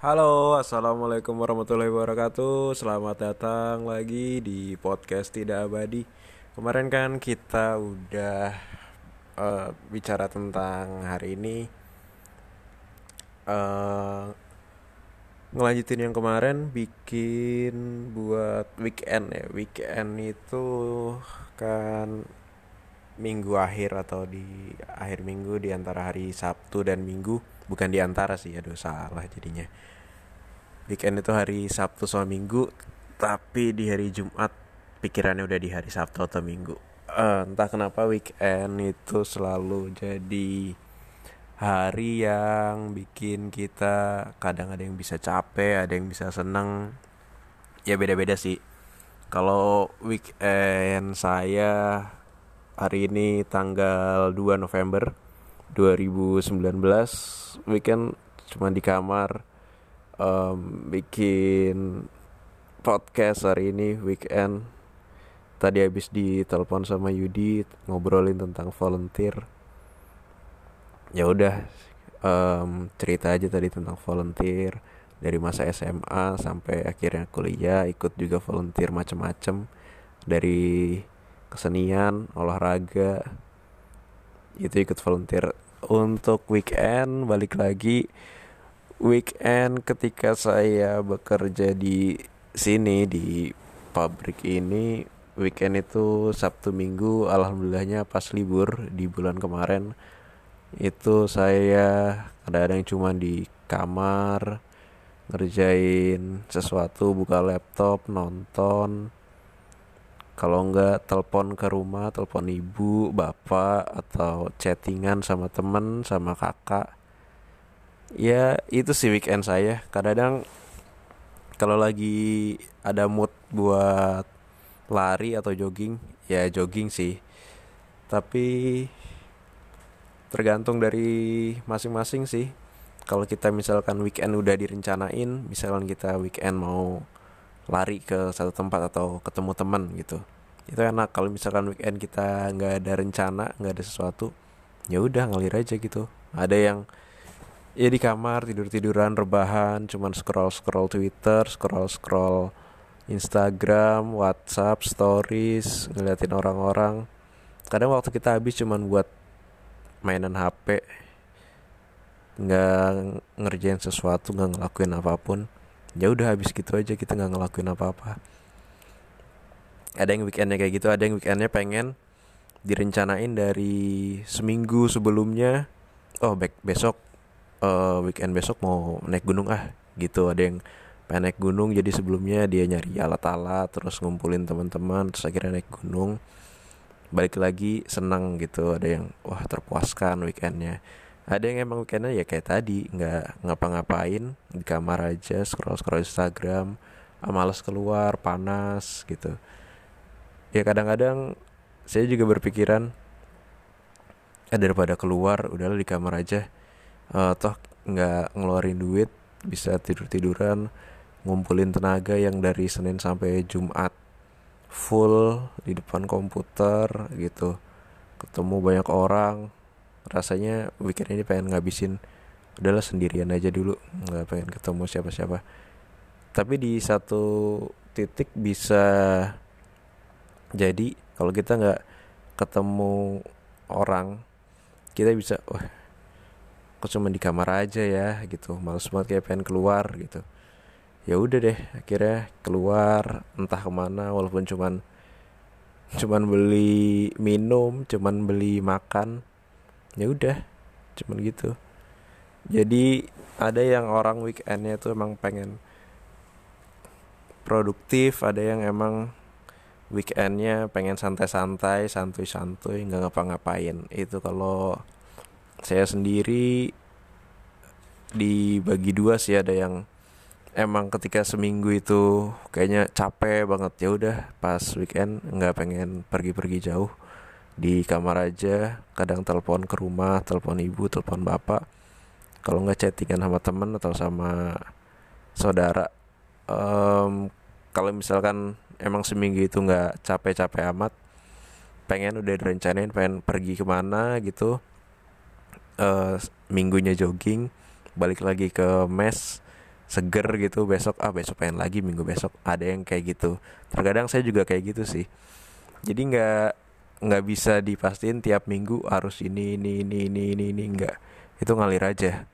Halo, assalamualaikum warahmatullahi wabarakatuh. Selamat datang lagi di podcast Tidak Abadi. Kemarin kan kita udah uh, bicara tentang hari ini, uh, ngelanjutin yang kemarin, bikin buat weekend ya. Weekend itu kan minggu akhir atau di akhir minggu di antara hari Sabtu dan Minggu. Bukan di antara sih aduh salah jadinya. Weekend itu hari Sabtu sama Minggu tapi di hari Jumat pikirannya udah di hari Sabtu atau Minggu. Uh, entah kenapa weekend itu selalu jadi hari yang bikin kita kadang ada yang bisa capek ada yang bisa seneng. Ya beda-beda sih. Kalau weekend saya hari ini tanggal 2 November 2019 weekend cuma di kamar um, bikin podcast hari ini weekend. Tadi habis ditelepon sama Yudi ngobrolin tentang volunteer. Ya udah um, cerita aja tadi tentang volunteer. Dari masa SMA sampai akhirnya kuliah ikut juga volunteer macem-macem. Dari kesenian olahraga itu ikut volunteer. Untuk weekend balik lagi. Weekend ketika saya bekerja di sini di pabrik ini weekend itu Sabtu Minggu alhamdulillahnya pas libur di bulan kemarin. Itu saya kadang-kadang cuma di kamar ngerjain sesuatu buka laptop nonton kalau enggak telepon ke rumah telepon ibu bapak atau chattingan sama temen sama kakak ya itu sih weekend saya. Kadang-kadang kalau lagi ada mood buat lari atau jogging ya jogging sih. Tapi tergantung dari masing-masing sih. Kalau kita misalkan weekend udah direncanain misalkan kita weekend mau lari ke satu tempat atau ketemu teman gitu. Itu enak. Kalau misalkan weekend kita nggak ada rencana nggak ada sesuatu ya udah ngalir aja gitu. Ada yang ya di kamar tidur tiduran rebahan cuman scroll scroll Twitter scroll scroll Instagram WhatsApp Stories ngeliatin orang-orang. Kadang waktu kita habis cuman buat mainan HP nggak ngerjain sesuatu nggak ngelakuin apa pun ya udah habis gitu aja kita nggak ngelakuin apa-apa. Ada yang weekendnya kayak gitu ada yang weekendnya pengen direncanain dari seminggu sebelumnya. Oh back besok uh, weekend besok mau naik gunung ah gitu. Ada yang pengen naik gunung jadi sebelumnya dia nyari alat-alat terus ngumpulin teman-teman terus akhirnya naik gunung. Balik lagi senang gitu ada yang wah terpuaskan weekendnya ada yang emang weekendnya ya kayak tadi nggak ngapa-ngapain di kamar aja scroll scroll Instagram ah, males keluar panas gitu. Ya kadang-kadang saya juga berpikiran ya daripada keluar udahlah di kamar aja. Uh, toh nggak ngeluarin duit bisa tidur tiduran ngumpulin tenaga yang dari Senin sampai Jumat full di depan komputer gitu. Ketemu banyak orang rasanya weekend ini pengen ngabisin udahlah sendirian aja dulu nggak pengen ketemu siapa-siapa. Tapi di satu titik bisa jadi kalau kita nggak ketemu orang kita bisa wah kok cuma di kamar aja ya gitu. Males banget kayak pengen keluar gitu. Ya udah deh akhirnya keluar entah ke mana walaupun cuman cuman beli minum cuman beli makan ya udah cuman gitu. Jadi ada yang orang weekendnya tuh emang pengen produktif ada yang emang weekendnya pengen santai-santai santuy-santuy nggak ngapa-ngapain. Itu kalau saya sendiri dibagi dua sih ada yang emang ketika seminggu itu kayaknya capek banget. Ya udah pas weekend nggak pengen pergi-pergi jauh di kamar aja kadang telepon ke rumah telepon ibu telepon bapak. Kalau nggak chattingan sama temen atau sama saudara um, kalau misalkan emang seminggu itu nggak capek-capek amat pengen udah direncanain pengen pergi ke mana gitu uh, minggunya jogging balik lagi ke mes seger gitu besok ah besok pengen lagi minggu besok. Ada yang kayak gitu. Terkadang saya juga kayak gitu sih. Jadi nggak nggak bisa dipastiin tiap minggu harus ini ini ini ini ini ini nggak. Itu ngalir aja.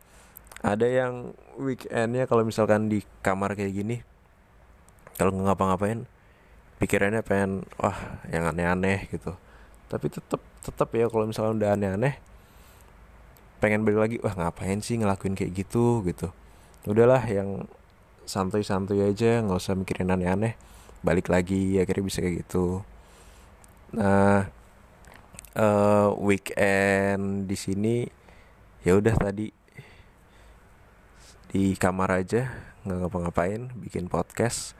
Ada yang weekendnya kalau misalkan di kamar kayak gini kalau nggak ngapa-ngapain pikirannya pengen wah yang aneh-aneh gitu. Tapi tetap tetap ya kalau misalnya udah aneh-aneh pengen balik lagi wah ngapain sih ngelakuin kayak gitu gitu. Udahlah yang santuy-santuy aja nggak usah mikirin aneh-aneh balik lagi akhirnya bisa kayak gitu nah uh, weekend di sini ya udah tadi. Di kamar aja nggak ngapa-ngapain bikin podcast.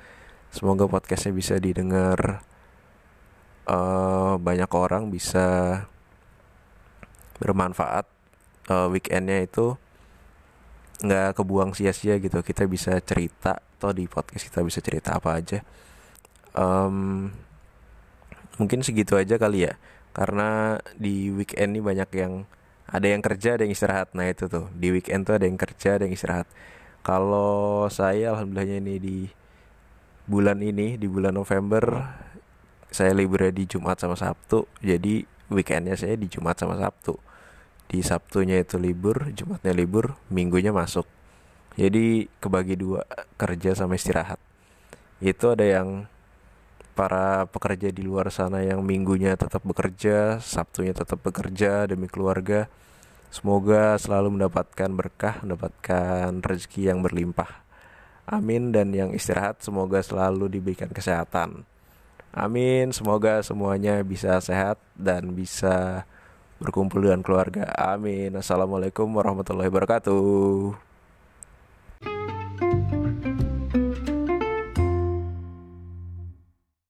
Semoga podcastnya bisa didengar uh, banyak orang bisa bermanfaat. Uh, weekendnya itu nggak kebuang sia-sia gitu. Kita bisa cerita atau di podcast kita bisa cerita apa aja. Um, mungkin segitu aja kali ya. Karena di weekend ini banyak yang ada yang kerja ada yang istirahat. Nah itu tuh. Di weekend tuh ada yang kerja ada yang istirahat. Kalau saya alhamdulillahnya ini di bulan ini di bulan November saya liburnya di Jumat sama Sabtu. Jadi weekendnya saya di Jumat sama Sabtu. Di Sabtunya itu libur Jumatnya libur minggunya masuk. Jadi kebagi dua kerja sama istirahat. Itu ada yang para pekerja di luar sana yang minggunya tetap bekerja, Sabtunya tetap bekerja demi keluarga. Semoga selalu mendapatkan berkah, mendapatkan rezeki yang berlimpah. Amin dan yang istirahat semoga selalu diberikan kesehatan. Amin, semoga semuanya bisa sehat dan bisa berkumpul dengan keluarga. Amin. Assalamualaikum warahmatullahi wabarakatuh.